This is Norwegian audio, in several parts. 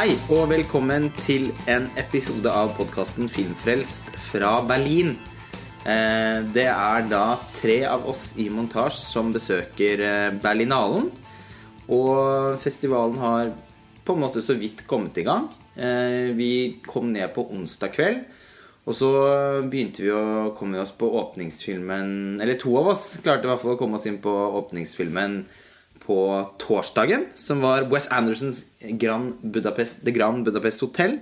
Hei og velkommen til en episode av podkasten Filmfrelst fra Berlin. Eh, Det er da tre av oss i montasje som besøker eh, Berlinalen. Og festivalen har på en måte så vidt kommet i gang. Eh, Vi kom ned på onsdag kveld. Og så begynte vi å komme oss på åpningsfilmen Eller to av oss klarte i hvert fall å komme oss inn på åpningsfilmen på torsdagen, som var Wes Andersons Grand Budapest, The Grand Budapest Hotel.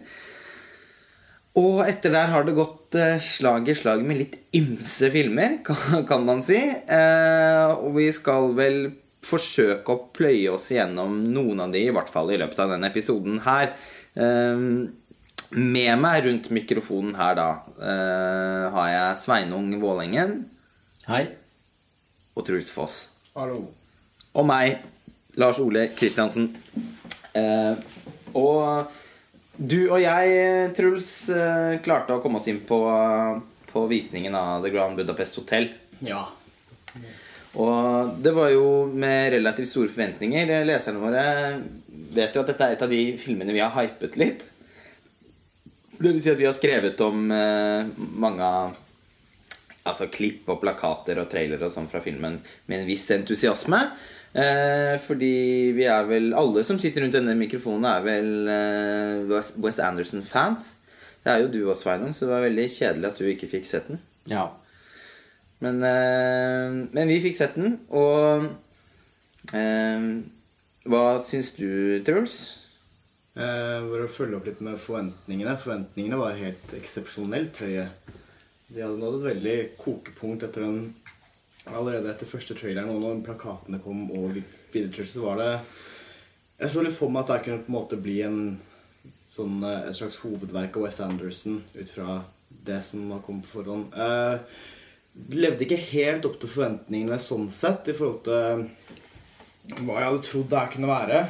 Og etter der har det gått eh, slag i slag med litt ymse filmer, kan, man si. Eh, og vi skal vel forsøke å pløye oss igjennom noen av de, i hvert fall i løpet av denne episoden her. Eh, med meg rundt mikrofonen her, da, eh, har jeg Sveinung Vålengen Hei. og Truls Foss. Hallo. Og meg, Lars Ole Kristiansen. Eh, og du og jeg, Truls, eh, klarte å komme oss inn på, på visningen av The Grand Budapest Hotel. Ja. Og det var jo med relativt store forventninger. Leserne våre vet jo at dette er et av de filmene vi har hypet litt. Det vil si at vi har skrevet om eh, mange altså klipp og plakater og trailere og sånn fra filmen med en viss entusiasme. Eh, fordi vi er vel Alle som sitter rundt denne mikrofonen, er vel eh, Wes- Wes Anderson-fans. Det er jo du også, Sveinung, så det var veldig kjedelig at du ikke fikk sett den. Ja. Men, eh, men vi fikk sett den, og eh, Hva syns du, Truls? Eh, for å følge opp litt med forventningene. Forventningene var helt eksepsjonelt høye. De hadde nådd et veldig kokepunkt etter den Allerede etter første traileren og når plakatene kom og til, så var det Jeg så litt for meg at det kunne på en måte bli en sånn, eh, et slags hovedverk av Wes Anderson ut fra det som har kommet på forhånd. Eh, levde ikke helt opp til forventningene sånn sett i forhold til hva jeg hadde trodd det her kunne være.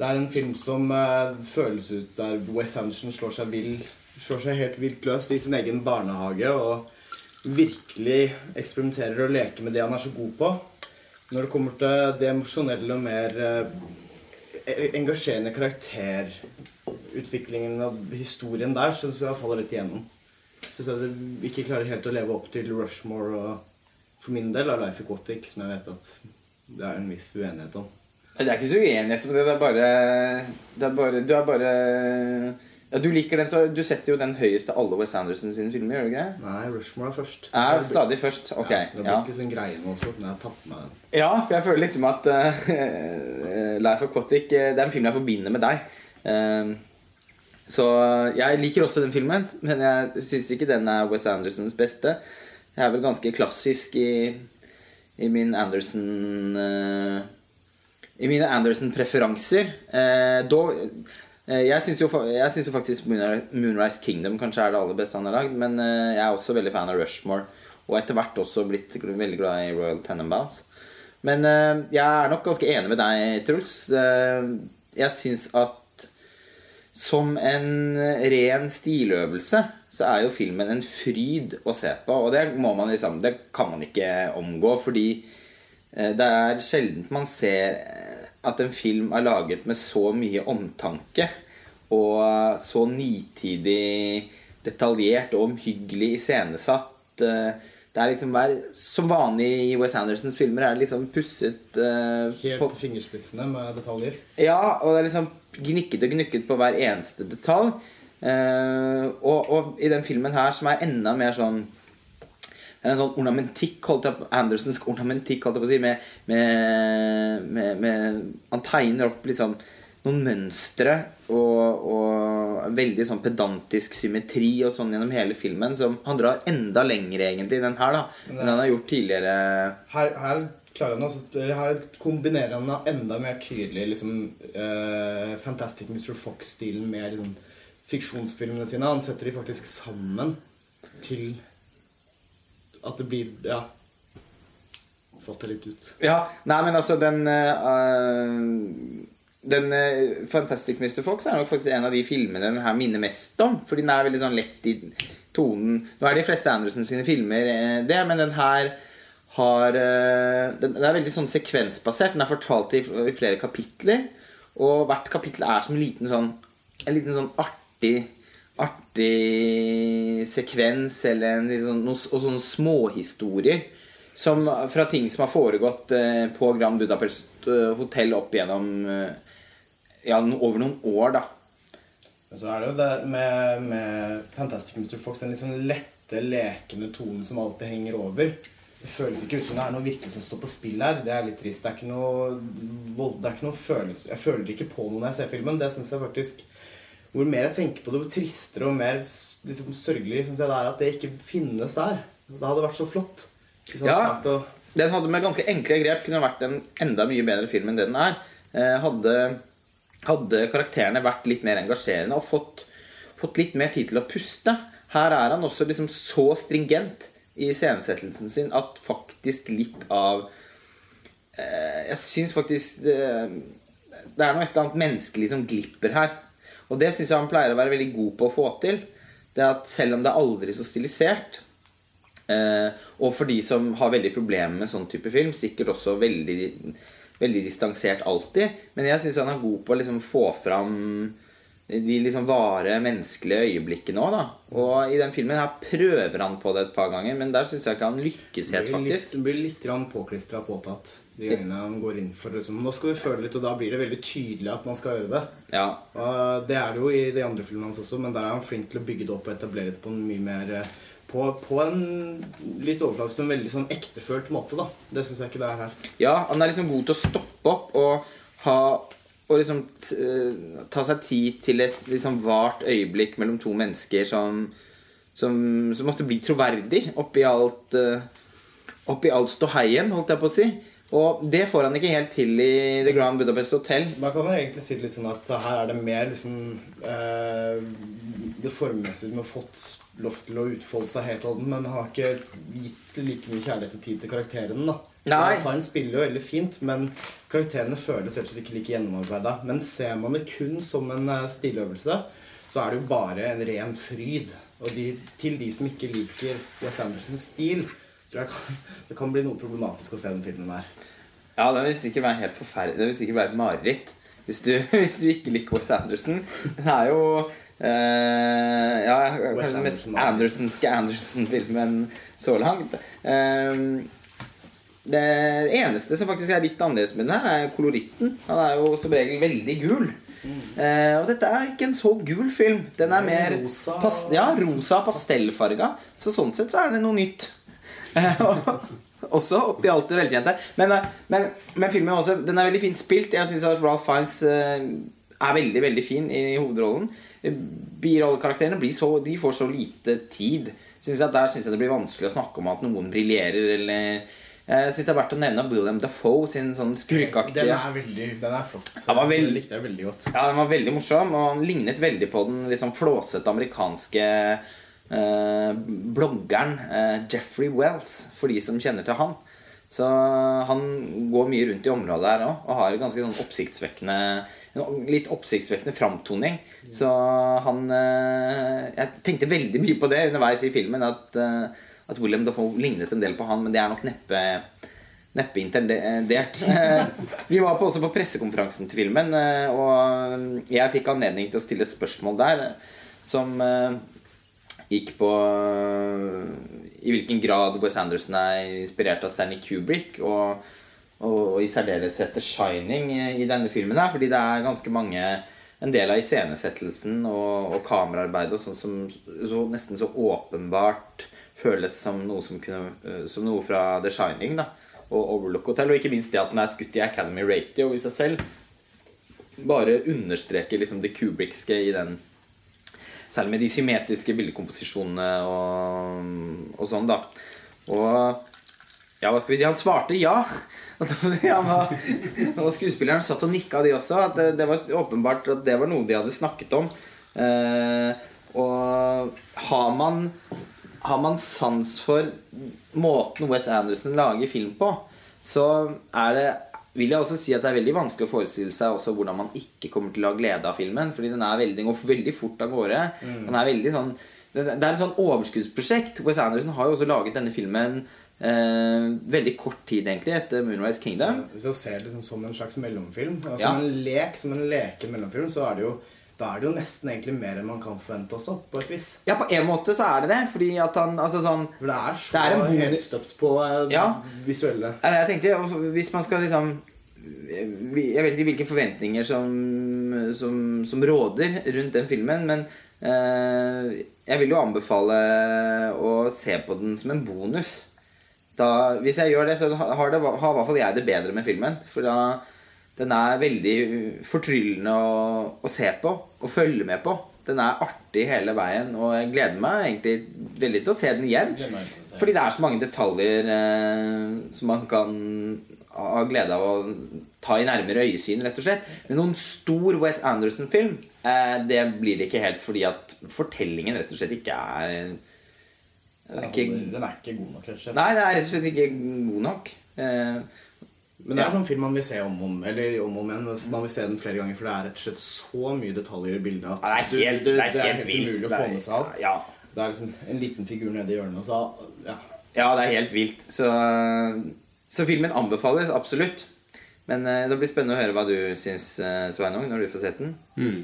Det er en film som eh, føles ut der Wes Anderson slår seg, vill, slår seg helt vilt løs i sin egen barnehage og virkelig eksperimenterer og leker med det han er så god på. Når det kommer til det emosjonelle og mer eh, engasjerende karakterutviklingen og historien der, så syns jeg faller litt igjennom. Syns jeg det ikke klarer helt å leve opp til Rushmore og for min del av Life Aquatic, som jeg vet at det er en viss uenighet om. Det er ikke så uenighet om det. Det er bare, det er bare Du er bare ja, Du liker den, så du setter jo den høyest av alle Wes Anderson sine filmer, gjør du ikke det? Nei, Rushmore er først. Er stadig først. Ok. Ja, det har Ja, blitt litt sånn greie nå også, så jeg har tatt med den. ja for jeg føler liksom at uh, Life Aquatic uh, Det er en film jeg forbinder med deg. Uh, så jeg liker også den filmen, men jeg syns ikke den er Wes Andersons beste. Jeg er vel ganske klassisk i, i min Anderson Uh, I mine Anderson-preferanser. Eh, jeg syns jo, jo faktisk Moonrise Kingdom kanskje er det aller beste han har lagd. Men eh, jeg er også veldig fan av Rushmore. Og etter hvert også blitt veldig glad i Royal Tenenbaums. Men eh, jeg er nok ganske enig med deg, Truls. Eh, jeg syns at som en ren stiløvelse så er jo filmen en fryd å se på. Og det man liksom Det kan man ikke omgå, fordi eh, det er sjelden man ser eh, at en film er laget med så mye omtanke og så nitidig detaljert og omhyggelig iscenesatt. Eh, Det er liksom hver, Som vanlig i Wes Andersons filmer er det liksom pusset uh, Helt på, fingerspissene med detaljer. ja, og det er liksom gnikket og gnukket på hver eneste detalj. Uh, og, og i den filmen her, som er enda mer sånn en sånn ornamentikk, holdt jeg på, Andersensk ornamentikk, holdt jeg på å si, med, med, med, med Han tegner opp liksom noen mønstre og, og veldig sånn pedantisk symmetri og sånn gjennom hele filmen. Som han drar enda lenger egentlig i den her, da, enn han har gjort tidligere. Her, her klarer han også, her kombinerer han enda mer tydelig liksom, uh, Fantastic Mr. Fox-stilen med liksom, fiksjonsfilmene sine. Han setter de faktisk sammen til at det blir Ja. Fått det litt ut. Ja, nei, men altså den uh, Den uh, Fantastic Mr. Fox er nok faktisk en av de filmene den her minner mest om. For den er veldig sånn lett i tonen. Nå er de fleste Anderson sine filmer uh, det, men den her har uh, den, den er veldig sånn sekvensbasert. Den er fortalt i, i flere kapitler. Og hvert kapittel er som en liten sånn en liten sånn artig Artig sekvens eller en liksom, noe, og sånne småhistorier som, fra ting som har foregått eh, på Grand Budapest eh, hotell opp igjennom eh, Ja, over noen år, da. Så er det jo det med, med Fantastic Mr. Fox den liksom lette, lekende tonen som alltid henger over. Det føles ikke ut som det er noe virkelig som står på spill her. Det er litt trist. Det er ikke noe, vold, det er ikke noe følelse Jeg føler ikke på noe når jeg ser filmen. Det syns jeg faktisk Hvor mer jeg tenker på det, hvor tristere og mer liksom, sørgelig synes jeg det er at det ikke finnes der. Det hadde vært så flott. Ja. Den hadde med ganske enkle grep kunne vært en enda mye bedre film enn det den er. Eh, hadde, hadde karakterene vært litt mer engasjerende og fått, fått litt mer tid til å puste. Her er han også liksom så stringent i iscenesettelsen sin at faktisk litt av eh, Jeg syns faktisk det, det er noe et eller annet menneskelig som glipper her. Og det syns jeg han pleier å være veldig god på å få til. Det at selv om det er aldri så stilisert, Eh, og for de som har veldig problemer med sånn type film, sikkert også veldig, veldig distansert alltid. Men jeg syns han er god på å liksom få fram de liksom vare menneskelige øyeblikkene òg, da. Og i den filmen her prøver han på det et par ganger, men der syns jeg ikke han lykkes helt, faktisk. litt, blir litt påklistra påtatt. De gangene han går inn for liksom, Nå skal vi føle litt, og da blir det veldig tydelig at man skal gjøre det. Ja. Og det er det jo i de andre filmene hans også, men der er han flink til å bygge det opp og etablere det på en mye mer eh, På, på en litt overfladisk, men veldig sånn ektefølt måte, da. Det syns jeg ikke det er her. Ja, han er liksom god til å stoppe opp og ha og liksom eh, ta seg tid til et liksom vart øyeblikk mellom to mennesker som som, som måtte bli troverdig oppi alt uh, Oppi alt ståheien, holdt jeg på å si. Og det får han ikke helt til i The Grand Budapest Hotel. Man kan vel egentlig si det litt sånn at her er det mer liksom eh, Det formmessige med å fått lov til å utfolde seg helt og men har ikke gitt like mye kjærlighet og tid til karakterene. da Nei. Faren spiller jo veldig fint, men karakterene føles og ikke like gjennomarbeida. Men ser man det kun som en eh, stiløvelse, så er det jo bare en ren fryd. Og de, til de som ikke liker Wes Andersens stil, tror jeg kan, det kan bli noe problematisk å se den filmen her. Ja, den vil sikkert være helt forferdelig. Den vil sikkert være et mareritt. Hvis du, hvis du ikke liker Wes Anderson. Den er jo eh, Ja, kanskje den mest Anderson, Andersonske Anderson-filmen så langt. Eh, det eneste som faktisk er litt annerledes med den her, er koloritten. Han er jo som regel veldig gul. Uh, og dette er ikke en så gul film. Den er mer Rosa. pas, ja, rosa pastellfarga. Så sånn sett så er det noe nytt. Eh, og- også oppi alt det velkjente. Men, eh, men, men filmen også, den er veldig fint spilt. Jeg syns at Ralph Fiennes eh, er veldig veldig fin i hovedrollen. Birollekarakterene blir så, de får så lite tid. Synes jeg, der syns jeg det blir vanskelig å snakke om at noen briljerer. Eller Jeg syns det er verdt å nevne William Dafoe sin sånn Den skurkeaktige er veldig, den er flott. Den, var veld... Den likte jeg veldig godt. Ja, den var veldig morsom, og han lignet veldig på den liksom flåsete amerikanske eh, bloggeren eh, Jeffrey Wells, for de som kjenner til han. Så han går mye rundt i området her òg, og har en ganske sånn oppsiktsvekkende en litt oppsiktsvekkende framtoning. Så han eh, Jeg tenkte veldig mye på det underveis i filmen, at, eh, at William Dafoe lignet en del på han, men det er nok neppe Neppe intendert. Eh, Vi var på, også på pressekonferansen til filmen, eh, og jeg fikk anledning til å stille et spørsmål der eh, som eh, gikk på eh, i hvilken grad Wes Anderson er inspirert av Stanley Kubrick, og, og, og i særdeleshet The Shining eh, i denne filmen her, fordi det er ganske mange en del av iscenesettelsen og, og kameraarbeidet og sånn som så, nesten så åpenbart føles som noe som kunne eh, Som noe fra The Shining da og Overlook Hotel. Og ikke minst det at den er skutt i Academy Ratio i seg selv. Bare understreker liksom det kubrickske i den Særlig med de symmetriske bildekomposisjonene og, og sånn, da. Og ja, hva skal vi si? Han svarte ja. Han var, og skuespilleren satt og nikka, de også. Det, det var åpenbart at det var noe de hadde snakket om. Eh, og har man, har man sans for måten Wes Anderson lager film på, så er det vil jeg også si at det er veldig vanskelig å forestille seg også hvordan man ikke kommer til å ha glede av filmen. Fordi den er veldig, den går veldig fort av gårde. Den er veldig sånn det det er et sånn overskuddsprosjekt. Wes Anderson har jo også laget denne filmen eh, veldig kort tid egentlig etter Moonrise Kingdom. Hvis man ser det liksom som en slags mellomfilm, altså Ja. som en lek, som en leke mellomfilm, så er det jo Da er det jo nesten egentlig mer enn man kan forvente også, på et vis. Ja, på en måte så er det det. Fordi at han Altså sånn For det er så Det er en helt støpt på eh, Ja. visuelle jeg tenkte, Hvis man skal liksom Jeg vet ikke hvilke forventninger som, som, som råder rundt den filmen, men eh, jeg vil jo anbefale å se på den som en bonus. Da, hvis jeg gjør det, så har, det, har i hvert fall jeg det bedre med filmen. For da den er veldig fortryllende å, å se på og følge med på. Den er artig hele veien, og jeg gleder meg egentlig veldig til å se den igjen. Se. Fordi det er så mange detaljer eh, som man kan ha glede av å ta i nærmere øyesyn, rett og slett. Men noen stor Wes Anderson-film, eh, det blir det ikke helt fordi at fortellingen rett og slett ikke er Den er er, ikke, den er ikke god nok, rett og slett. Nei, den er rett og slett ikke god nok. Eh, Men det er sånn film man vil se om om, eller om om igjen. altså, Man vil se den flere ganger, for det er rett og slett så mye detaljer i bildet at ja, det er du- helt, det, det er helt helt umulig å få med seg alt. Ja, Det er liksom en liten figur nede i hjørnet, og så ja. Ja, det er helt vilt. Så, så filmen anbefales absolutt. Men eh, det blir spennende å høre hva du syns, eh, Sveinung, når du får sett den. Mm.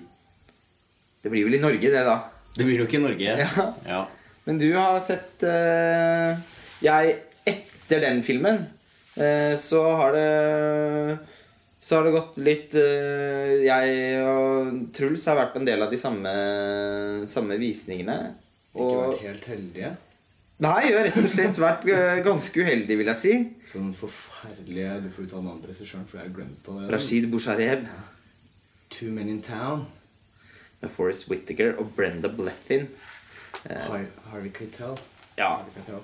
Det blir vel i Norge, det, da. Det blir jo ikke i Norge. Ja. Ja. Men du har sett uh, Jeg Etter den filmen så har det Så har det gått litt eh, Jeg og Truls har vært på en del av de samme, samme visningene. Ikke vært helt heldige. Nei, jeg har rett og slett vært eh, ganske uheldig, vil jeg si. Sånn forferdelige Du får uttale navnet på regissøren, for jeg har glemt det allerede. Rashid Bushareb Two Men in Town. med Forest Whittaker og Brenda Blethyn. Har Harvey Keitel. Ja, Harvey Keitel.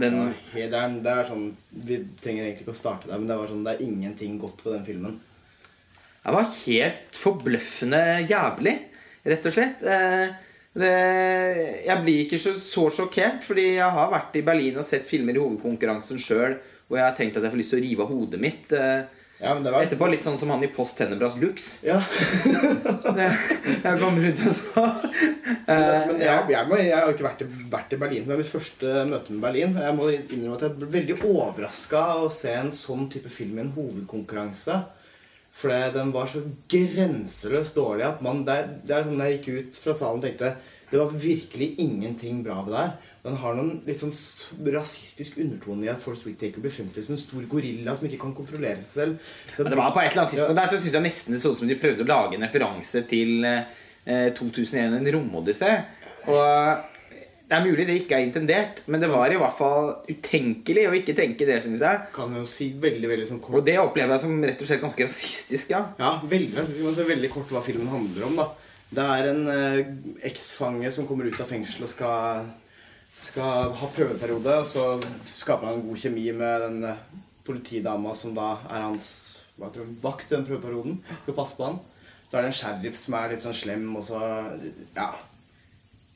Den Ja, det, er, det er sånn Vi trenger egentlig ikke å starte der, men det, var sånn, det er ingenting godt ved den filmen. Det var helt forbløffende jævlig, rett og slett. Eh, Det, jeg blir ikke så, så sjokkert, fordi jeg har vært i Berlin og sett filmer i hovedkonkurransen sjøl, og jeg har tenkt at jeg får lyst til å rive av hodet mitt. eh, Ja, men det var Etterpå litt sånn som han i Post Tenebras Lux. Ja. Jeg kom rundt og sa Men, men jeg, jeg, må, jeg har ikke vært i, vært i Berlin. Det var mitt første møte med Berlin. Jeg må innrømme at jeg ble veldig overraska å se en sånn type film i en hovedkonkurranse. For den var så grenseløst dårlig at man det, er- sånn jeg gikk ut fra salen og tenkte det var virkelig ingenting bra ved det her. Den har noen litt sånn rasistisk undertone i at Force Whittaker blir fremstilt som en stor gorilla som ikke kan kontrollere seg selv. Så Men det var på et eller annet tidspunkt der så synes jeg nesten det så ut som de prøvde å lage en referanse til eh, 2001 En romodyssé. Og det er mulig det ikke er intendert, men det var i hvert fall utenkelig å ikke tenke det, synes jeg. kan jo si veldig veldig sånn kort Og det opplever jeg som rett og slett ganske rasistisk, ja. Ja, veldig. Jeg synes må se veldig kort hva filmen handler om. da. Det er en eh, eksfange som kommer ut av fengsel og skal, skal ha prøveperiode. Og så skaper han en god kjemi med den eh, politidama som da er hans hva tror jeg, vakt den prøveperioden. Skal passe på han. Så er det en sheriff som er litt sånn slem, og så Ja.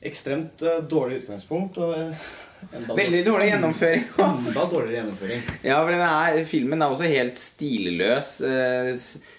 Ekstremt eh, dårlig utgangspunkt. og enda Veldig dårlig gjennomføring. Enda dårligere gjennomføring. Ja, for denne Filmen er også helt stilløs. Eh,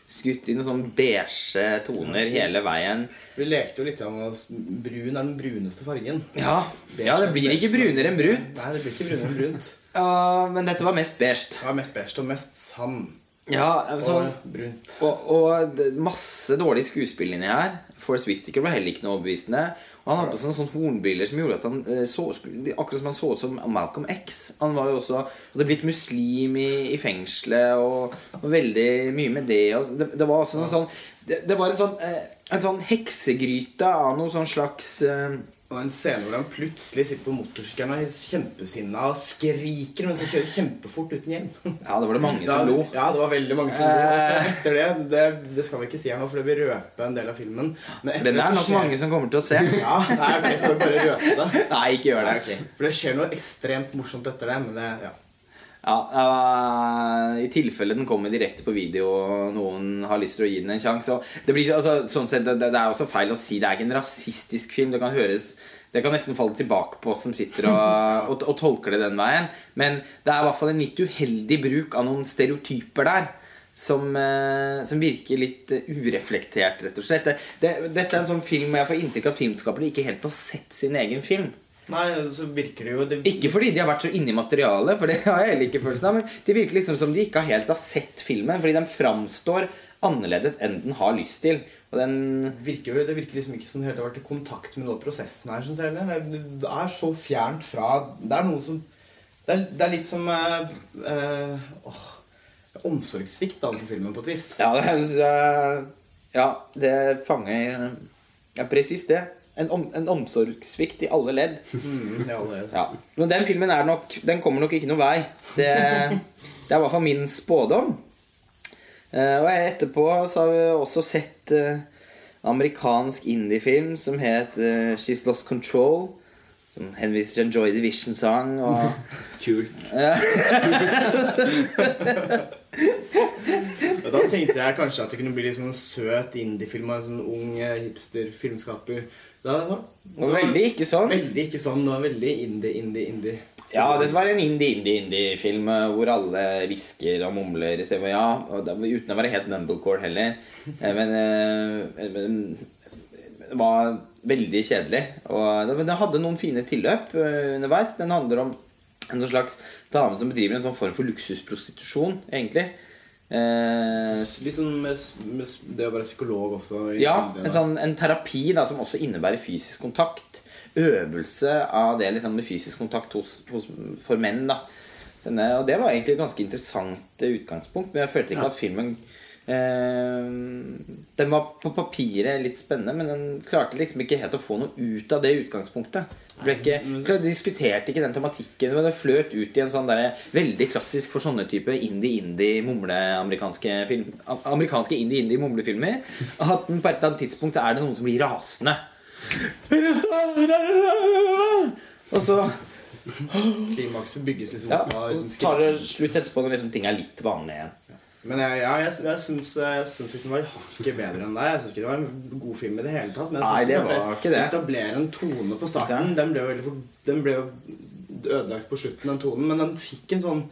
skutt i noen sånn beige toner hele veien. Vi lekte jo litt om at brun er den bruneste fargen. Ja, ja det blir ikke brunere enn brunt. Nei, det blir ikke brunere enn brunt. Ja, men dette var mest beige. Ja, mest beige og mest sand Ja, altså, og brunt. og, og masse dårlig skuespill inni her. Forrest Whittaker var heller ikke noe overbevisende. Og han hadde på seg sånne hornbriller som gjorde at han eh, så akkurat som han så ut som Malcolm X. Han var jo også hadde blitt muslim i, i fengselet og, og veldig mye med det. Og det, det var også noe sånn det, det var en sånn, eh, en sånn heksegryte av noe sånn slags eh, Og en scene hvor han plutselig sitter på motorsykkelen og er kjempesinna og skriker mens han kjører kjempefort uten hjelm. Ja, det var det mange Da- som lo. Ja, det var veldig mange som lo. Og så Eh. etter det, det Det skal vi ikke si her nå, for det vil røpe en del av filmen. Men Den det er det nok skjer- mange som kommer til å se. Ja, nei, ok, skal vi bare røpe det? Nei, ikke gjør Nei, det. For det skjer noe ekstremt morsomt etter det, men det Ja. Ja, eh, I tilfelle den kommer direkte på video og noen har lyst til å gi den en sjanse. Det, blir, altså, sånn sett, det, det er også feil å si det er ikke en rasistisk film. Det kan høres det kan nesten falle tilbake på oss som sitter og, og, og tolker det den veien. Men det er i hvert fall en litt uheldig bruk av noen stereotyper der. Som, eh, som virker litt eh, ureflektert, rett og slett. Det, det, dette er en sånn film hvor jeg får inntrykk av at filmskapere ikke helt har sett sin egen film. Nei, så virker det jo det, Ikke fordi de har vært så inne i materialet, for det har jeg heller ikke følelsen av. Men det virker liksom som de ikke helt har sett filmen, fordi den framstår annerledes enn den har lyst til. Og den virker jo, det virker liksom ikke som det helt har vært i kontakt med noe av prosessen her. Synes jeg, det, er så fjernt fra Det er noe som Det er, det er litt som øh, øh, åh, omsorgssvikt da, for filmen, på et vis. Ja, det, ja, det fanger Ja, presis det. En, om, en omsorgssvikt i alle ledd. Mm, ja. Men den filmen nok Den kommer nok ikke noe vei. Det, det er i hvert fall min spådom. Eh, og etterpå så har vi også sett eh, amerikansk indiefilm som het eh, She's Lost Control. Som henviser til en Joy Division-sang. Og Kult. Og Da tenkte jeg kanskje at det kunne bli litt sånn søt indiefilm av en sånn ung eh, hipster-filmskaper. Da, da, og veldig ikke sånn. veldig ikke sånn. Det var veldig indie, indie, indie. Ja, det var en indie-indie-indie-film eh, hvor alle hvisker og mumler istedenfor ja. Uten å være helt numblecore heller. Eh, Men, men det var veldig kjedelig. Og det, hadde noen fine tilløp underveis. Den handler om en slags dame som bedriver en sånn form for luksusprostitusjon, egentlig. Eh, Liksom med, med det å være psykolog også. ja, en, sånn, en terapi da, som også innebærer fysisk kontakt. Øvelse av det liksom, med fysisk kontakt hos, hos, for menn. Da. Denne, og det var egentlig et ganske interessant utgangspunkt, men jeg følte ikke Ja. at filmen Den var på papiret litt spennende, men den klarte liksom ikke helt å få noe ut av det utgangspunktet. Ble ikke, de diskuterte ikke den tematikken, men det fløt ut i en sånn der, veldig klassisk for sånne type indie-indie mumle-amerikanske film, amerikanske indie-indie mumlefilmer. At den på et eller annet tidspunkt så er det noen som blir rasende. Og så Klimakset bygges liksom ja, opp av og liksom så tar det slutt etterpå når liksom ting er litt vanlig igjen. Men jeg, ja, jeg, jeg, syns, ikke den var hakket bedre enn deg. Jeg syns ikke det var en god film i det hele tatt. Men jeg syns det den var ikke det. Etablere en tone på starten. Den ble jo for, Den ble jo ødelagt på slutten, den tonen. Men den fikk en sånn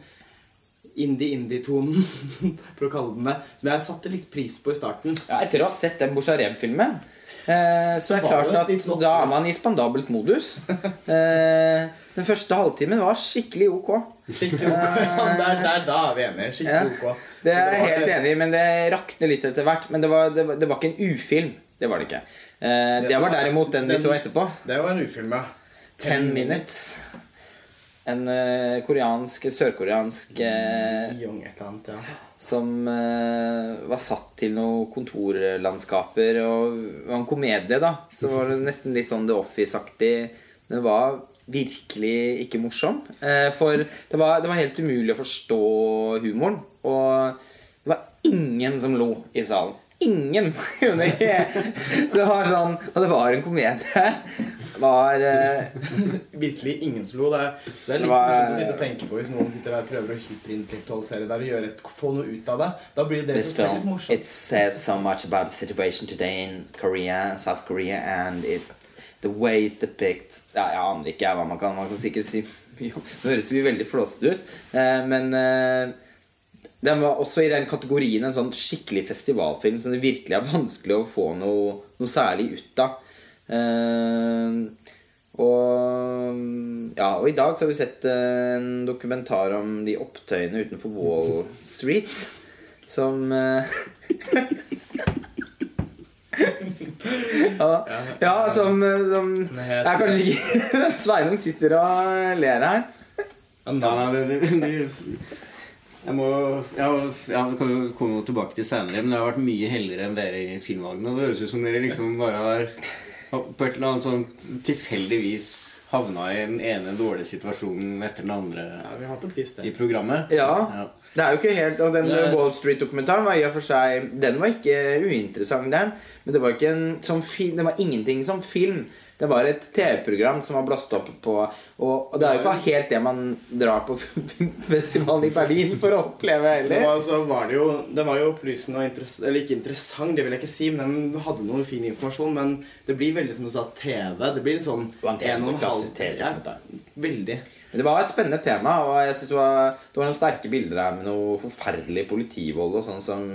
indie-indie-tonen, for å kalle den det, som jeg satte litt pris på i starten. Ja, etter å ha sett den Bouchareb-filmen eh, så er det klart at sånn- da er man i spandabelt modus. Eh, den første halvtimen var skikkelig ok. Skikkelig ok. Ja, der, der, da er vi enige. Skikkelig ok. det er jeg helt enig i, men det rakner litt etter hvert. Men det var, det var, det var ikke en ufilm. Det var det ikke. Eh, det var er- derimot den vi så etterpå. Det var en ufilm, ja. Ten Minutes. En uh, koreansk, sørkoreansk uh, Young et eller annet, ja. som uh, var satt til noen kontorlandskaper. Og var en komedie, da. Så var det nesten litt sånn The Office-aktig. Det var virkelig ikke morsom. Eh, for det var, det var helt umulig å forstå humoren. Og det var ingen som lo i salen. Ingen! Så det var sånn Og det var en komedie. Det var eh, Virkelig ingen som lo. Det er, så det er litt morsomt å sitte og tenke på hvis noen sitter der og prøver å hyperintellektualisere der og gjøre et, få noe ut av det. Da blir det This litt morsomt. it says so much about the situation today in Korea South Korea and it, the way it depicts ja, Jeg aner ikke hva man kan Man kan sikkert si jo, Det høres mye veldig flåsete ut, eh, men eh, den var også i den kategorien en sånn skikkelig festivalfilm som det virkelig er vanskelig å få noe, noe særlig ut av. Eh, og, ja, og i dag så har vi sett en dokumentar om de opptøyene utenfor Wall Street. Som eh, ja, ja, som, som Jeg er kanskje ikke Sveinung sitter og ler her. Ja, Nei, nei, det, Jeg må ja, ja, kan vi komme tilbake til senere, men det har vært mye heldigere enn dere i filmvalgene. Det høres ut som dere liksom bare har på et eller annet sånt tilfeldigvis havna i den ene dårlige situasjonen etter den andre ja, vi har på et vis i det. Ja. programmet. Ja. Det er jo ikke helt Og den det... Wall Street-dokumentaren var i og for seg Den var ikke uinteressant, den. Men det var ikke en som film Det var ingenting som film. Det var et TV-program som var blåst opp på Og, og det er jo ikke helt det man drar på festivalen i Berlin for å oppleve Det heller. var, så var det, jo, det var jo opplysende og interessant Eller ikke interessant, det vil jeg ikke si, men den hadde noe fin informasjon. Men det blir veldig som du sa, TV. Det blir litt sånn Det en og en halv. Veldig. Men det var et spennende tema, og jeg synes det var, det var noen sterke bilder her med noe forferdelig politivold og sånn som,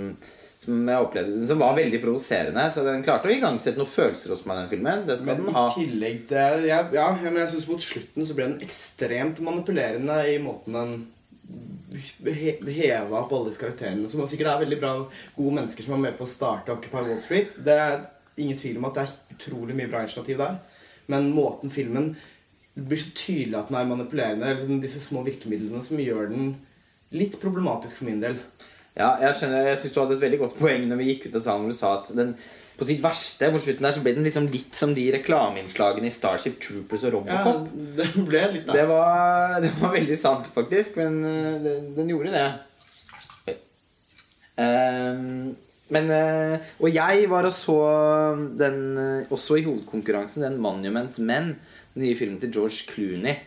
som jeg opplevde Som var veldig provoserende. Så den klarte å igangsette noen følelser hos meg, den filmen. Det skal Men den i ha. tillegg til Ja, ja men jeg synes mot slutten så ble den ekstremt manipulerende i måten den heva opp alle disse karakterene. Som sikkert er veldig bra, gode mennesker som er med på å starte Occupy Wall Street. Det er ingen tvil om at det er utrolig mye bra initiativ der. Men måten filmen Det blir så tydelig at den er manipulerende. Er liksom disse små virkemidlene som gjør den litt problematisk for min del. Ja, jeg skjønner, jeg synes du hadde et veldig godt poeng når vi gikk ut av salen hvor du sa at den på sitt verste på slutten der så ble den liksom litt som de reklameinnslagene i Starship Troopers og Robocop. Ja, den det ble litt Det var, det var veldig sant, faktisk. Men øh, den, den gjorde det. Ehm, men øh, Og jeg var og så den øh, også i hovedkonkurransen, den Monument Men, den nye filmen til George Clooney.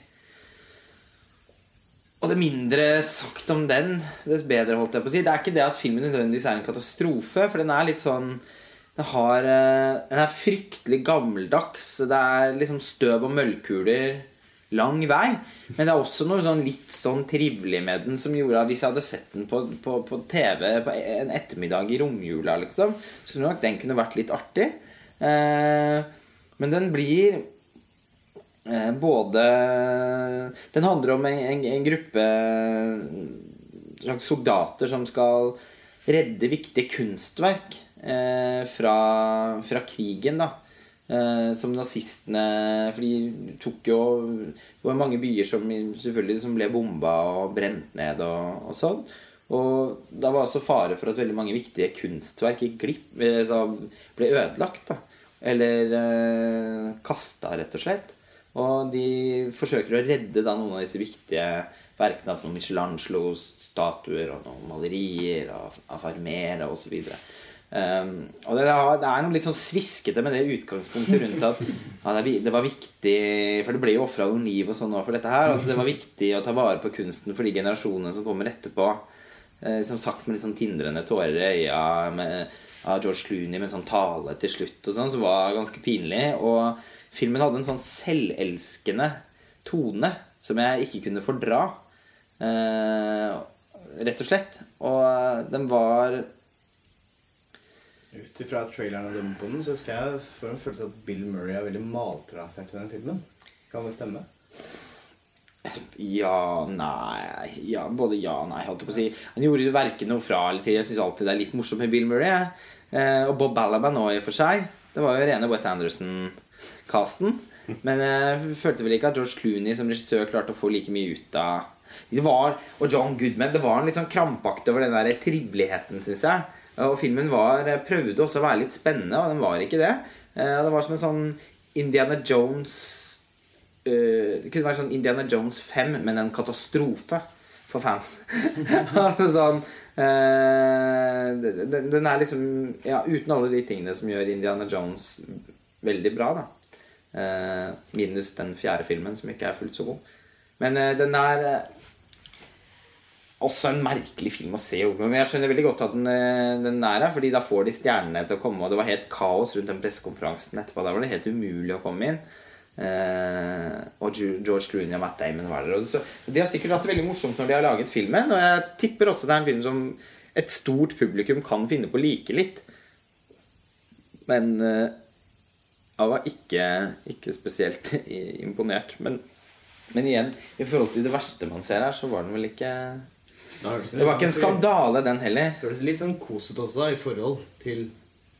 Og det mindre sagt om den, dess bedre, holdt jeg på å si. Det er ikke det at filmen nødvendigvis er en katastrofe, for den er litt sånn den, har, eh, den er fryktelig gammeldags. Det er liksom støv og møllkuler lang vei. Men det er også noe sånn litt sånn trivelig med den som gjorde at hvis jeg hadde sett den på, på, på TV på en ettermiddag i romjula, liksom, så tror jeg nok den kunne vært litt artig. Eh, men den blir både Den handler om en, en, en gruppe slags soldater som skal redde viktige kunstverk eh, fra, fra krigen, da. Eh, som nazistene For de tok jo Det var mange byer som selvfølgelig som ble bomba og brent ned og, og sånn. Og da var også fare for at veldig mange viktige kunstverk gikk glipp, eh, ble ødelagt. da Eller eh, kasta, rett og slett. Og de forsøker å redde da noen av disse viktige verkene, som Michelangelos statuer og noen malerier av, av Vermeer osv. Um, og det, det er noe litt sånn sviskete med det utgangspunktet rundt at ja, det var viktig For det ble jo ofra noen liv og sånn for dette her. Altså, det var viktig å ta vare på kunsten for de generasjonene som kommer etterpå. Eh, som sagt med litt sånn tindrende tårer i øya med, av George Clooney med sånn tale til slutt og sånn, som var ganske pinlig. Og filmen hadde en sånn selvelskende tone som jeg ikke kunne fordra. Eh, rett og slett. Og den var Ut ifra traileren og dømme på den, så husker jeg få en følelse av at Bill Murray er veldig malplassert i den filmen. Kan det stemme? Ja, nei ja, Både ja og nei, holdt jeg på å si. Han gjorde jo verken noe fra eller til. Jeg syns alltid det er litt morsomt med Bill Murray. Eh, og Bob Balaban òg, i og for seg. Det var jo rene Wes Anderson-casten. Men jeg følte vel ikke at George Clooney som regissør klarte å få like mye ut av det var, Og John Goodman. Det var en litt sånn krampakt over den der triveligheten, syns jeg. Og filmen var, prøvde også å være litt spennende, og den var ikke det. Eh, Det var som en sånn Indiana Jones eh, Det kunne vært sånn Indiana Jones 5, men en katastrofe for fans. altså sånn eh, den, den er liksom Ja, uten alle de tingene som gjør Indiana Jones veldig bra, da. Eh, minus den fjerde filmen, som ikke er fullt så god. Men eh, den er eh, også en merkelig film å se. Men jeg skjønner veldig godt at den, eh, den er her, Fordi da får de stjernene til å komme. Og det var helt kaos rundt den pressekonferansen etterpå. Da var det helt umulig å komme inn. Eh, og George Clooney og Matt Damon var der. Og så, de har sikkert hatt det veldig morsomt når de har laget filmen. Og jeg tipper også det er en film som et stort publikum kan finne på å like litt. Men eh, jeg var ikke, ikke spesielt imponert. Men, men igjen, i forhold til det verste man ser her, så var den vel ikke Det var ikke en skandale, den heller. Det høres litt sånn kosete også i forhold til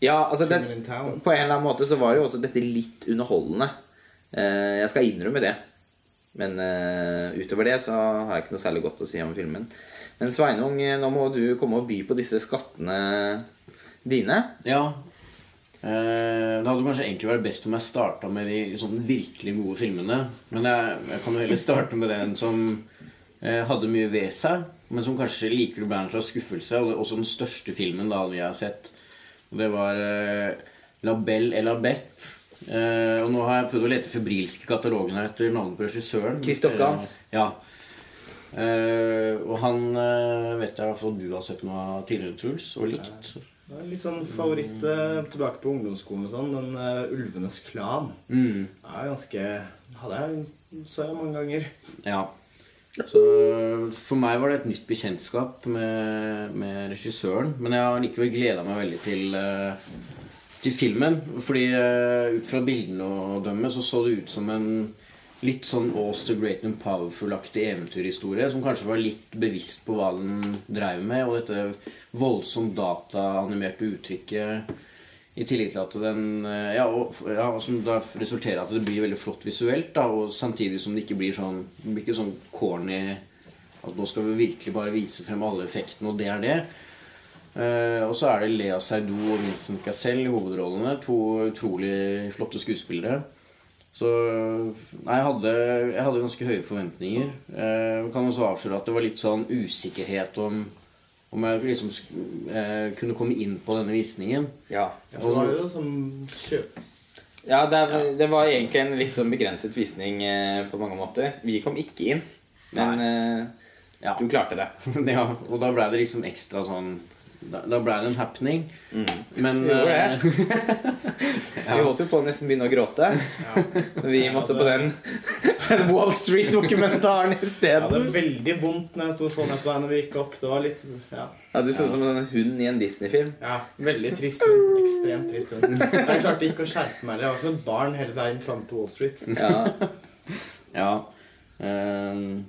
Ja, altså det. På en eller annen måte så var jo også dette litt underholdende. Eh, jeg skal innrømme det. Men eh, utover det så har jeg ikke noe særlig godt å si om filmen. Men Sveinung, eh, nå må du komme og by på disse skattene dine. Ja. Det hadde kanskje egentlig vært best om jeg starta med de sånn virkelig gode filmene. Men jeg, jeg kan jo heller starte med den som hadde mye ved seg, men som kanskje likevel ble en slags skuffelse. Og også den største filmen da vi har sett. Og det var La Belle et la Bête. Eh, og nå har jeg prøvd å lete febrilsk i katalogene etter navnet på regissøren. Christoph Gans. Uh, ja. Uh, og han eh, vet jeg at du har sett noe av tidligere, Truls, og likt. Det er litt sånn favoritt eh, tilbake på ungdomsskolen og sånn. Den eh, Ulvenes klan Mm. er ganske Hadde jeg så jeg mange ganger. Ja. Så for meg var det et nytt bekjentskap med, med regissøren. Men jeg har likevel gleda meg veldig til, eh, til filmen. Fordi eh, ut fra bildene å dømme så så det ut som en litt sånn Ås the Great and Powerful-aktig eventyrhistorie. Som kanskje var litt bevisst på hva den dreiv med. Og dette voldsomt dataanimerte uttrykket. I tillegg til at den eh, Ja, og, ja som da resulterer at det blir veldig flott visuelt. da, Og samtidig som det ikke blir sånn Det blir ikke sånn corny at nå skal vi virkelig bare vise frem alle effektene, og det er det. Eh, og så er det Lea Seydoux og Vincent Gassel i hovedrollene. To utrolig flotte skuespillere. Så Nei, jeg hadde, jeg hadde ganske høye forventninger. Eh, kan også avsløre at det var litt sånn usikkerhet om om jeg liksom sk- eh, kunne komme inn på denne visningen. Ja. For det var jo som kjøp... Ja, det, er, det var egentlig en litt sånn begrenset visning eh, på mange måter. Vi kom ikke inn, men eh, Ja. du klarte det. ja, og da ble det liksom ekstra sånn Da, da ble det en happening. Men Det gjorde eh, Vi holdt jo på å nesten begynne å gråte. Men vi måtte på den Wall Street-dokumentaren Jeg hadde var veldig vondt når jeg sto sånn på deg når vi gikk opp. Det var litt Ja, Ja, du så ut som en hund i en Disney-film. ja veldig trist hund. Ekstremt trist hund. Jeg klarte ikke å skjerpe meg. Jeg var som et barn hele veien fram til Wall Street. Ja. Ja. ehm,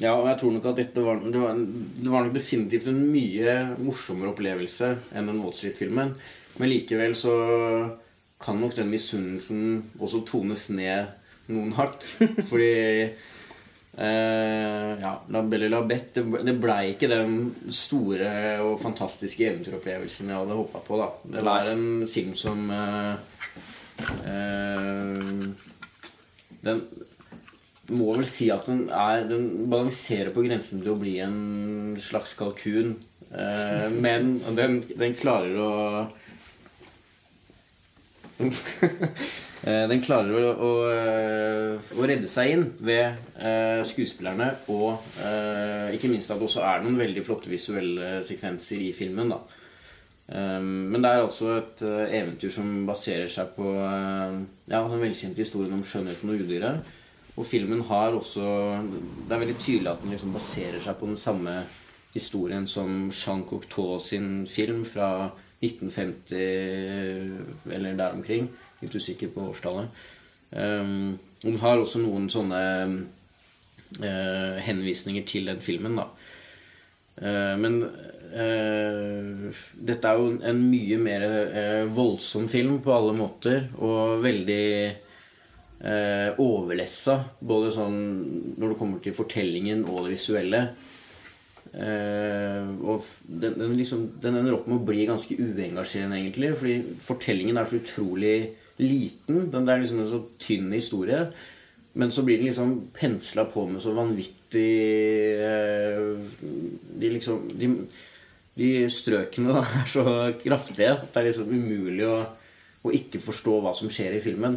ja, og jeg tror nok at dette var det, var det var nok definitivt en mye morsommere opplevelse enn den Wall Street-filmen. Men likevel så kan nok den misunnelsen også tones ned noen hakk. Fordi eh, Ja, La Belle La Bette Det, blei ikke den store og fantastiske eventyropplevelsen jeg hadde håpa på. da Det var en film som eh, eh, Den må vel si at den, er, den balanserer på grensen til å bli en slags kalkun. Eh, men den, den klarer å Eh, Den klarer å, å, eh, å redde seg inn ved eh, skuespillerne, og eh, ikke minst at det også er noen veldig flotte visuelle sekvenser i filmen. da Um, men det er altså et eh, eventyr som baserer seg på eh, ja, den velkjente historien om skjønnheten og udyret. Og filmen har også Det er veldig tydelig at den liksom baserer seg på den samme historien som Jean Cocteau sin film fra 1950 eller der omkring. Litt usikker på årstallet. Um, den har også noen sånne uh, henvisninger til den filmen, da. Uh, men uh, dette er jo en mye mer voldsom film på alle måter, og veldig eh, overlessa. Både sånn når det kommer til fortellingen og det visuelle. Eh, og den, den, liksom, den ender opp med å bli ganske uengasjerende, egentlig. Fordi fortellingen er så utrolig liten. Den det er liksom en så tynn historie. Men så blir den liksom pensla på med så vanvittig eh, De liksom De, de strøkene da, er så kraftige at det er liksom umulig å, å ikke forstå hva som skjer i filmen.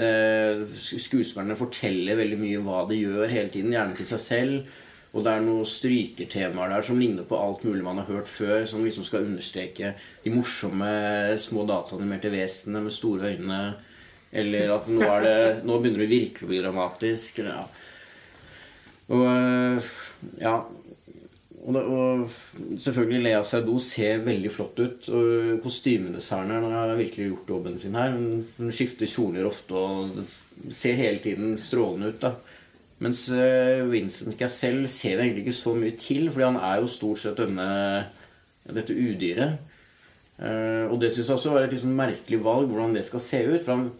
Eh, skuespillerne forteller veldig mye hva de gjør hele tiden, gjerne til seg selv. Og det er noen strykertemaer der som ligner på alt mulig man har hørt før, som liksom skal understreke de morsomme små dataanimerte vesenene med store øyne. Eller at nå, det, nå begynner det virkelig å bli dramatisk. Ja. Og øh, ja og, det, og selvfølgelig Lea Seydoux ser veldig flott ut. Og kostymedesigneren har virkelig gjort jobben sin her. Hun, skifter kjoler ofte og ser hele tiden strålende ut. da Mens øh, Vincent Cassell ser vi egentlig ikke så mye til, fordi han er jo stort sett denne, dette udyret. Eh, og det syns jeg også var et sånn merkelig valg, hvordan det skal se ut. For han,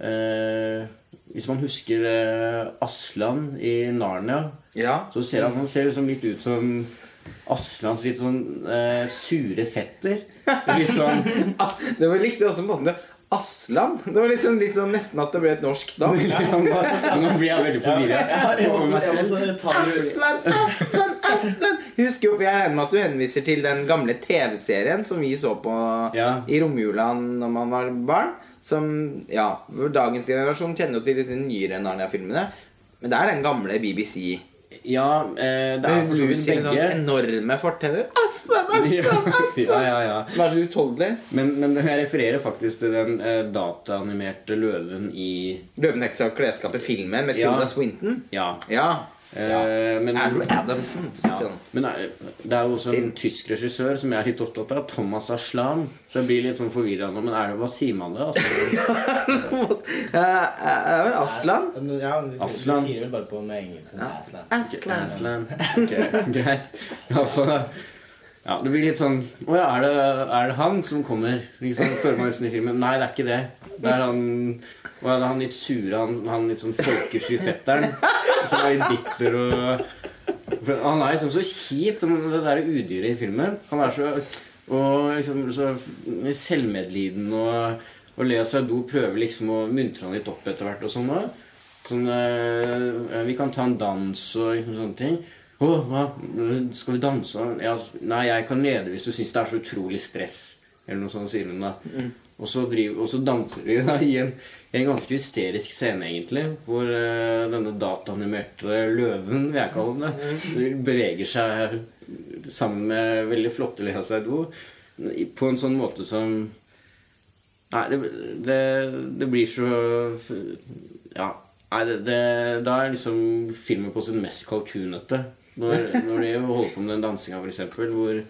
eh, hvis man husker eh, Aslan i Narnia, Ja. så ser han, han ser liksom litt ut som Aslans litt sånn eh, sure fetter. Litt sånn Ah, Det var likte også måten det Aslan. Det var liksom litt sånn nesten at det ble et norsk navn. Nå blir jeg veldig forvirra. Aslan! Aslan, Aslan, Aslan. Husker jo, Jeg regner med at du henviser til den gamle TV-serien som vi så på Ja. i romjula når man var barn. Som, ja, Dagens generasjon kjenner jo til disse nyere Narnia-filmene. Men det er den gamle BBC. Ja, eh, det er for så vidt sånn begge. enorme fortenner. Aspen, Ja, Aslan, Aslan. ja, ja, ja. Som er så utholdelig. Men, men jeg refererer faktisk til den eh, dataanimerte løven i Løvenheksa og klesskapet filmen med Ja. Tilda Swinton. Ja. Ja. Eh, men, Andrew Adamsons ja, men er- det er jo også en tysk regissør som jeg er litt opptatt av. Thomas Aslan. Så jeg blir litt sånn forvirra nå. Men er det, hva sier man det? Altså, Eh, er vel Aslan? Ja, vi sier, sier vel bare på med engelsk. sånn Aslan. Aslan. Aslan. Okay, greit. Ja, det blir litt sånn Å ja, er det, er det han som kommer? Liksom, føler man nesten i filmen. Nei, det er ikke det. Det er han Å det er han litt sure, han, han litt sånn folkesky fetteren som er litt bitter og Han er liksom så kjip, det der udyret i filmen. Han er så og liksom så selvmedliden og, og Lea Seydoux prøver liksom å muntre han litt opp etter hvert og sånn da. Sånn, eh, vi kan ta en dans og liksom sånne ting. Å, hva? Skal vi danse? Ja, nei, jeg kan lede hvis du syns det er så utrolig stress. Eller noe sånt, sier hun da. Og, så driver, og så danser de da i en, en ganske hysterisk scene, egentlig. Hvor uh, denne dataanimerte løven, vil jeg kalle den, det, beveger seg sammen med veldig flotte Lea Seido på en sånn måte som Nei, det, det, det blir så Ja. Nei, det, det, da er liksom filmen på sitt mest kalkunete. Når, når de holder på med den dansinga, f.eks., hvor,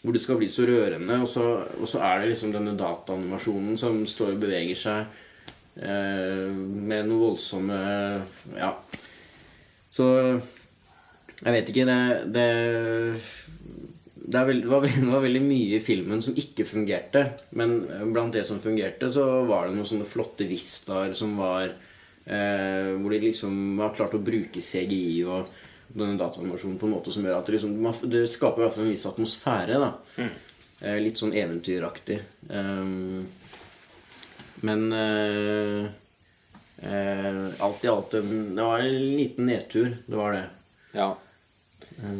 hvor det skal bli så rørende, og så, og så er det liksom denne dataanimasjonen som står og beveger seg eh, med noe voldsomme Ja. Så jeg vet ikke. Det, det det, veld, var, det var veldig mye i filmen som ikke fungerte. Men blant det som fungerte, så var det noen sånne flotte vistaer som var eh, Hvor de liksom har klart å bruke CGI og denne dataanimasjonen på en måte som gjør at det, liksom, det skaper i hvert fall en viss atmosfære. da eh, Litt sånn eventyraktig. Um, men eh, eh, alt i alt Det var en liten nedtur. Det var det. Ja. Ja,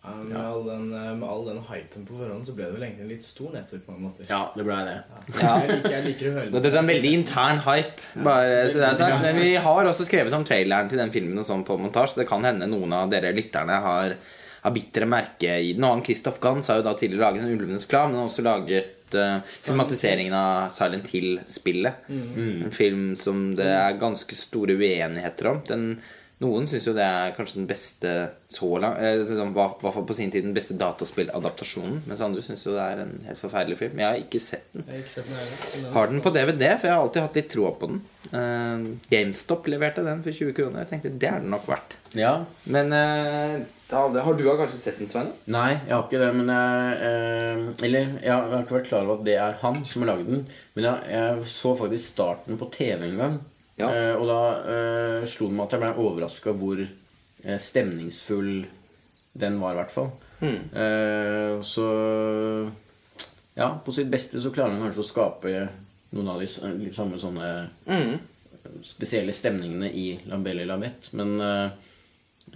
med, all den, eh, med all den hypen på forhånd så ble det vel egentlig en litt stor nedtur på mange måter. Ja, det ble det. Jeg, liker, jeg liker å høre Dette er en veldig intern hype. Bare, så det er sagt. Men vi har også skrevet om traileren til den filmen og sånn på montasje. Så det kan hende noen av dere lytterne har, har bitre merke i den. Og han Christoph Gans har jo da tidligere laget en Ulvenes klan, men har også laget eh, filmatiseringen av Silent Hill-spillet. En film som det er ganske store uenigheter om. Den, noen syns jo det er kanskje den beste så langt eh, I hvert fall på sin tid den beste dataspilladaptasjonen. Mens andre syns jo det er en helt forferdelig film. Jeg har ikke sett den. Har ikke sett den. Har den på DVD, for jeg har alltid hatt litt troa på den. Eh, GameStop leverte den for 20 kroner. Jeg tenkte det er den nok verdt. Ja. Men eh, da, har du kanskje sett den, Svein? Nei, jeg har ikke det, men jeg eh, Eller jeg har ikke vært klar over at det er han som har laget den. Men jeg, jeg så faktisk starten på TV en gang. Ja. Eh, og da eh, slo det meg at jeg ble overraska hvor eh, stemningsfull den var, i hvert fall. Eh, så Ja, på sitt beste så klarer man kanskje å skape noen av de s- samme sånne spesielle stemningene i Lambelle Lamette, Men eh,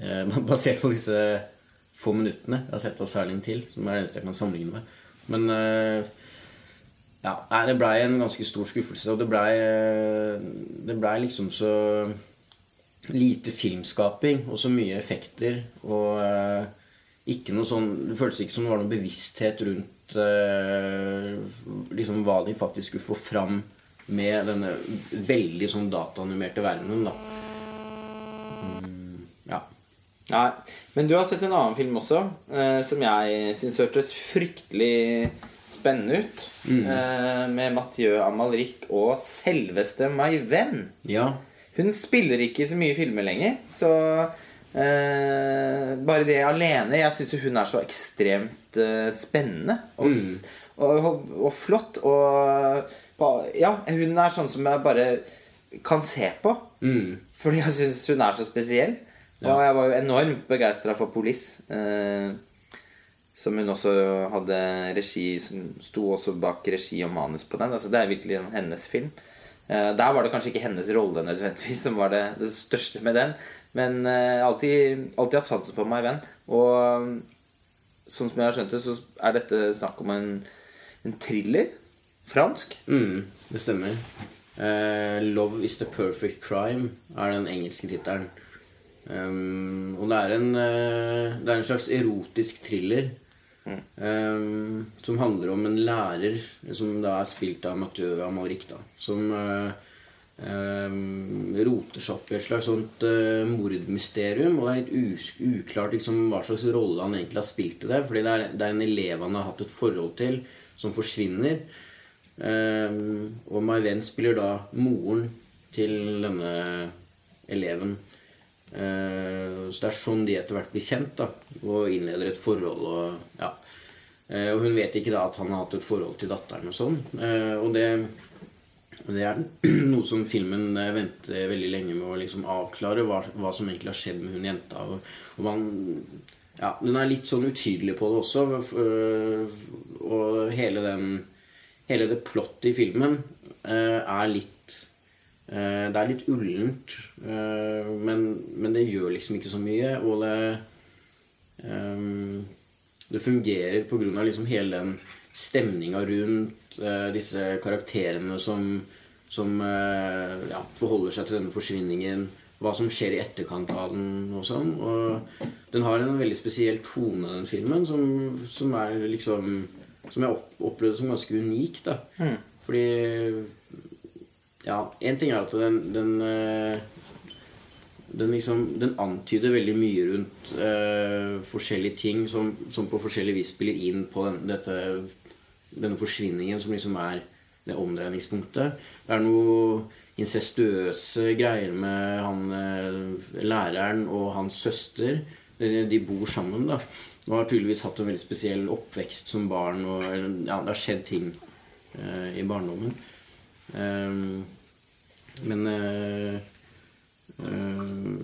eh, basert på disse få minuttene jeg har sett av Serling til, som er det eneste jeg kan sammenligne med. Men eh, ja, nei, det blei en ganske stor skuffelse. Og det blei blei liksom så lite filmskaping og så mye effekter og eh, ikke noe sånn Det føltes ikke som det var noen bevissthet rundt eh, liksom hva de faktisk skulle få fram med denne veldig sånn dataanimerte verdenen, da. Mm, ja. Nei. Men du har sett en annen film også, eh, som jeg syns hørtes fryktelig spennende ut. Eh, med Mathieu Amalric og selveste My Venn. Ja. Hun spiller ikke så mye filmer lenger, så eh, Bare det alene Jeg syns hun er så ekstremt eh, spennende og, mm. og, og, og flott. Og ja, hun er sånn som jeg bare kan se på. Mm. Fordi jeg syns hun er så spesiell. Og jeg var jo enormt begeistra for Police. Eh, som hun også hadde regi Som sto også bak regi og manus på den. Altså Det er virkelig hennes film. Eh, der var det kanskje ikke hennes rolle nødvendigvis som var det, det største med den. Men eh, alltid, alltid hatt sansen for meg, venn. Og um, sånn som jeg har skjønt det, så er dette snakk om en, en thriller. Fransk. Mm, det stemmer. Uh, 'Love is the perfect crime' er den engelske tittelen. Um, og det er, en, uh, det er en slags erotisk thriller um, som handler om en lærer som da er spilt av Mathieu Amalric, da, som, uh, um, roter seg opp i et slags sånt uh, mordmysterium. Og det er litt uklart liksom, hva slags rolle han egentlig har spilt i det. Fordi det er, det er en elev han har hatt et forhold til, som forsvinner. Um, og My Venn spiller da moren til denne eleven. Eh, så det er sånn de etter hvert blir kjent da, og innleder et forhold. Og, ja. Eh, og hun vet ikke da at han har hatt et forhold til datteren og sånn. Eh, og det, det er noe som filmen venter veldig lenge med å liksom avklare, hva, hva som egentlig har skjedd med hun jenta. Og, og man, ja, den er litt sånn utydelig på det også. Og hele, den, hele det plottet i filmen er litt Det er litt ullent, øh, men, men det gjør liksom ikke så mye. Og det øh, det fungerer pga. Liksom hele den stemninga rundt eh, disse karakterene som, som eh, ja, forholder seg til denne forsvinningen. Hva som skjer i etterkant av den og sånn. Og den har en veldig spesiell tone, den filmen, som, som er liksom Som jeg opplevde som ganske unik, da. Fordi Ja, én ting er at den, den eh, den, liksom, den antyder veldig mye rundt uh, forskjellige ting som, som på forskjellig vis spiller inn på den, dette, denne forsvinningen som liksom er det omdreiningspunktet. Det er noe incestuøse greier med han eh, læreren og hans søster. De, bor sammen, da. Og har tydeligvis hatt en veldig spesiell oppvekst som barn. Og, ja, det har skjedd ting eh, i barndommen. Ehm, men eh, Uh,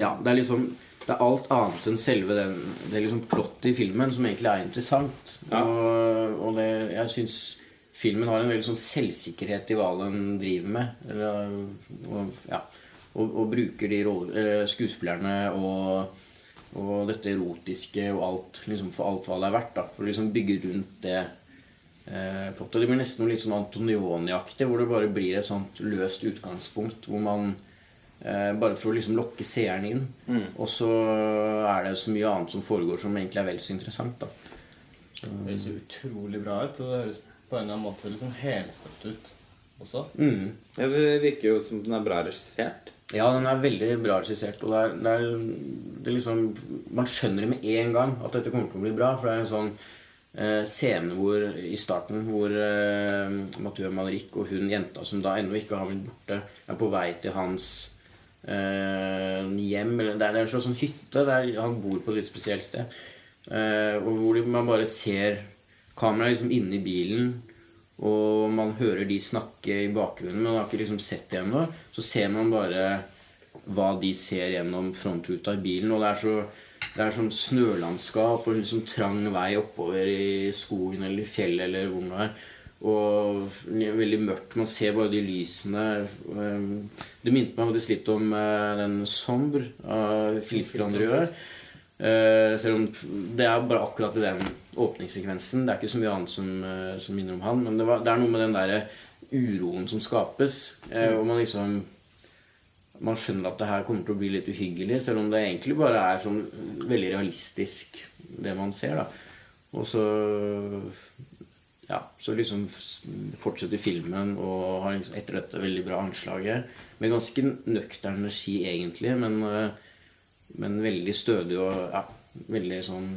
ja, det er liksom Det er alt annet enn selve den, det liksom plottet i filmen som egentlig er interessant. Ja. Og, og det, jeg syns filmen har en veldig sånn selvsikkerhet i hva den driver med. Eller, og, ja, og, og bruker de roller, skuespillerne og, og dette erotiske og alt liksom for alt hva det er verdt. da For å liksom bygge rundt det eh, plottet. Det blir nesten noe litt sånn Antonioni-aktig, hvor det bare blir et sånt løst utgangspunkt hvor man Eh, bare for å liksom lokke seeren inn. Og så er det så mye annet som foregår som egentlig er vel så interessant. da Det høres utrolig bra ut, og det høres på en eller annen måte sånn helstøpt ut også. mm. Ja, det virker jo som den er bra regissert. Ja, den er veldig bra regissert. Og det er, det er, det er liksom Man skjønner det med en gang at dette kommer til å bli bra. For det er en sånn eh, scene hvor, i starten hvor uh, Mathieu Malrik og hun jenta som da ennå ikke har blitt borte, er på vei til hans uh, hjem. Eller det er en slags sånn hytte der han bor på et litt spesielt sted. Uh, og hvor man bare ser kameraet liksom inne i bilen. Og man hører de snakke i bakgrunnen, men man har ikke liksom sett det ennå. Så ser man bare hva de ser gjennom frontruta i bilen. Og det er så det er sånn snølandskap og liksom trang vei oppover i skogen eller i fjellet eller hvor det er. Og veldig mørkt. Man ser bare de lysene. Um, Det minte meg faktisk litt om eh, den 'Sombre' av Philippe Landrieu. Eh, selv om det er bare akkurat i den åpningssekvensen. Det er ikke så mye annet som, eh, som minner om han. Men det, var, det er noe med den der uroen som skapes. eh, Og man liksom Man skjønner at det her kommer til å bli litt uhyggelig, selv om det egentlig bare er sånn veldig realistisk, det man ser. da Og så ja, så liksom fortsetter filmen og har liksom etter dette veldig bra anslaget. Med ganske nøktern regi, egentlig, men, eh, men veldig stødig og ja, veldig sånn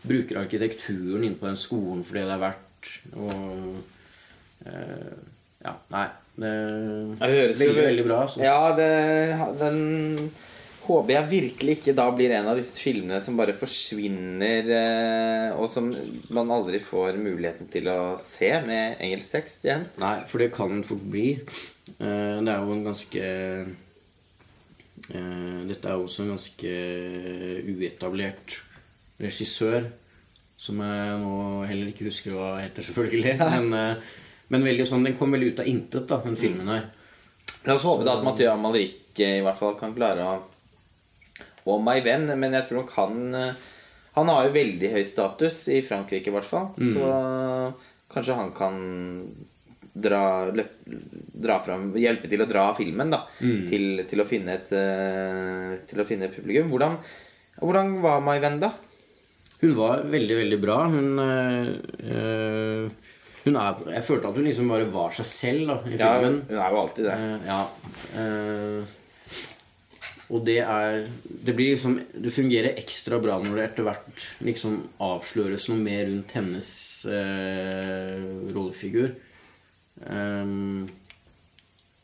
Bruker arkitekturen inne på den skolen for det det er verdt. Og eh, Ja, nei. Det det høres veldig, veldig bra. Så. Ja, det, den håper jeg virkelig ikke da blir en av disse filmene som bare forsvinner, eh, og som man aldri får muligheten til å se med engelsk tekst igjen. Nei, for det kan den fort bli. Eh, Det er jo en ganske eh, Dette er jo også en ganske uetablert regissør, som jeg nå heller ikke husker hva heter, selvfølgelig. Men, men veldig sånn, den kom veldig ut av intet, da, den filmen her. La oss håpe da at Mathieu Amalrik eh, i hvert fall kan klare å Og My Venn, men jeg tror nok han eh, Han har jo veldig høy status i Frankrike, i hvert fall. Så kanskje han kan dra, løf, dra fram Hjelpe til å dra filmen, da. Til, til, å finne et, eh, til å finne et publikum. Hvordan, hvordan var My Venn, da? Hun var veldig, veldig bra. Hun, øh, øh, er, Jeg følte at hun liksom bare var seg selv da, i Ja, filmen. hun er jo alltid det. Uh, ja. Uh, og det er Det blir liksom Det fungerer ekstra bra når det etter hvert liksom avsløres noe mer rundt hennes uh, rollefigur. Um,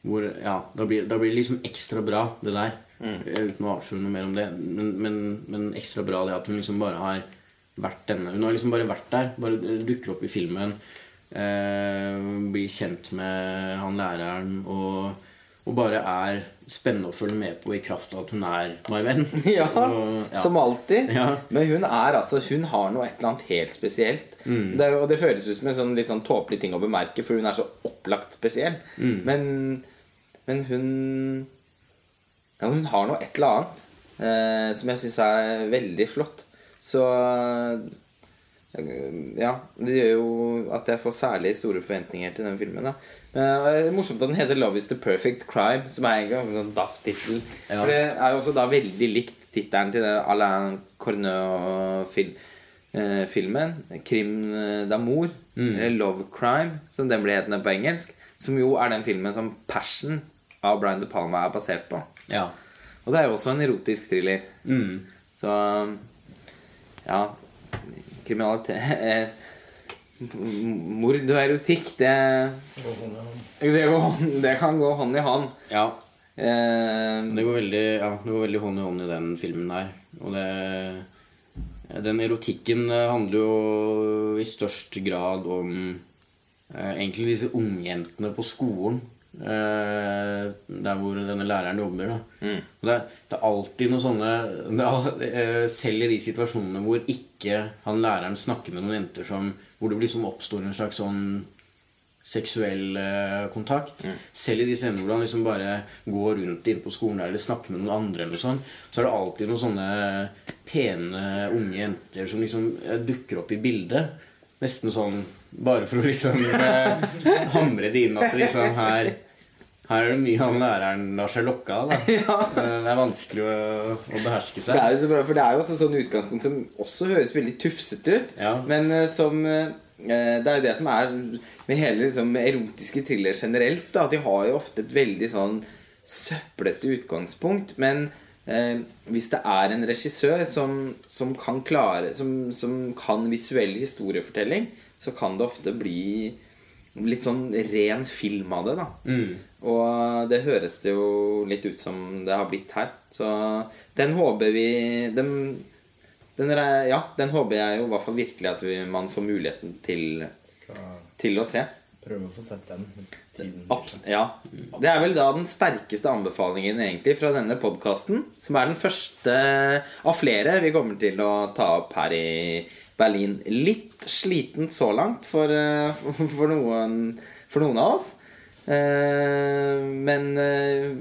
hvor Ja, da blir, da blir det liksom ekstra bra, det der. Mm. Uten å avsløre noe mer om det. Men, men, men ekstra bra det at hun liksom bare har vært denne. Hun har liksom bare vært der. Bare dukker opp i filmen. Eh, blir kjent med han læreren og, og bare er spennende å følge med på i kraft av at hun er my venn. Ja, Og, ja. som alltid. Ja. Men hun er altså Hun har noe et eller annet helt spesielt. Mm. Det, og det føles ut som en sånn litt sånn tåpelig ting å bemerke, for hun er så opplagt spesiell. Mm. Men, men hun Ja, hun har noe et eller annet eh, som jeg syns er veldig flott. Så ja, det gjør jo at jeg får særlig store forventninger til den filmen. da Men Det er morsomt at den heter Love is the perfect crime, som er egentlig en sånn daff tittel. Ja. For det er jo også da veldig likt tittelen til den Alain Corneux-filmen. Crime d'amour, eller Love Crime, som den ble hetende på engelsk. Som jo er den filmen som Passion av Brian De Palma er basert på. Ja. Og det er jo også en erotisk thriller. Mm. Så ja Kriminalitet eh, Mord og erotikk, det det, går, det kan gå hånd i hånd. ja. Eh, Det går veldig, ja, det går veldig hånd i hånd i den filmen der. Og det Den erotikken eh, handler jo i størst grad om eh, egentlig disse ungjentene på skolen. Eh, der hvor denne læreren jobber. Og det, er, det er alltid noe sånne er, eh, Selv i de situasjonene hvor ikke han læreren snakker med noen jenter som, hvor det liksom oppstår en slags sånn seksuell eh, kontakt. Selv i de scenene hvor han liksom bare går rundt inne på skolen der eller snakker med noen andre, eller sånn, så er det alltid noen sånne pene unge jenter som liksom dukker opp i bildet. Nesten sånn bare for å liksom hamre det inn at liksom her her er det mye han læreren lar seg lokke av. Eh, Det er vanskelig å, å beherske Det er jo så bra, for det er jo også sånn utgangspunkt som også høres veldig tufsete ut. Ja. Men eh, som eh, Det er jo det som er med hele liksom, erotiske thriller generelt. Da, de har jo ofte et veldig sånn søplete utgangspunkt. Men eh, hvis det er en regissør som, som kan klare som, som kan visuell historiefortelling, så kan det ofte bli litt sånn ren film av det. da Mm. og det høres det jo litt ut som det har blitt her. Så den håper vi den, den, Ja, den håper jeg jo i hvert fall virkelig at vi, man får muligheten til, til å se. prøve å få sett den Abs ja. Det er vel da den sterkeste anbefalingen egentlig fra denne podkasten. Som er den første av flere vi kommer til å ta opp her i Berlin. Litt slitent så langt for, eh, for, noen, for noen av oss. Eh, Men eh,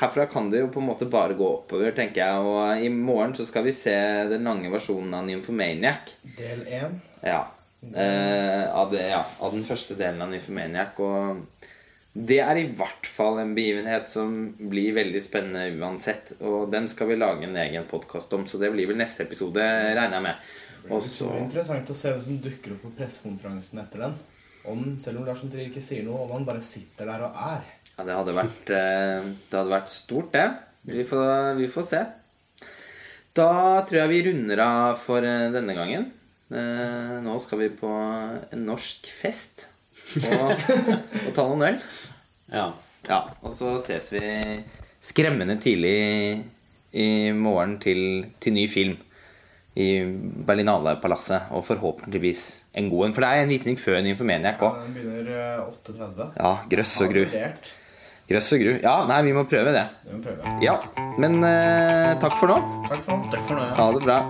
herfra kan det jo på en måte bare gå oppover, tenker jeg. Og i morgen så skal vi se den lange versjonen av Nymphomaniac. Del én. Ja. Av, det, ja. av den første delen av Nymphomaniac. Og det er i hvert fall en begivenhet som blir veldig spennende uansett. Og den skal vi lage en egen podkast om, så det blir vel neste episode, regner jeg med. Og så interessant å se hvem som dukker opp på pressekonferansen etter den. Om, selv om Lars von Trier ikke sier noe, om han bare sitter der og er. Ja, det hadde vært, eh, det hadde vært stort, det. Vi får, vi får se. Da tror jeg vi runder av for eh, denne gangen. Eh, Nå skal vi på en norsk fest og, og ta noen øl. Ja. Ja, og så ses vi skremmende tidlig i morgen til, til ny film i Berlinale-palasset. Og forhåpentligvis en god en. For det er en visning før Nymphomaniac Ja, òg. den begynner eh, 8.30. Ja, grøss og gru. Grøss og gru. Ja, nei, vi må prøve det. Vi må prøve. Ja, men eh, takk for nå. Takk for nå. Takk for nå. Ha det bra.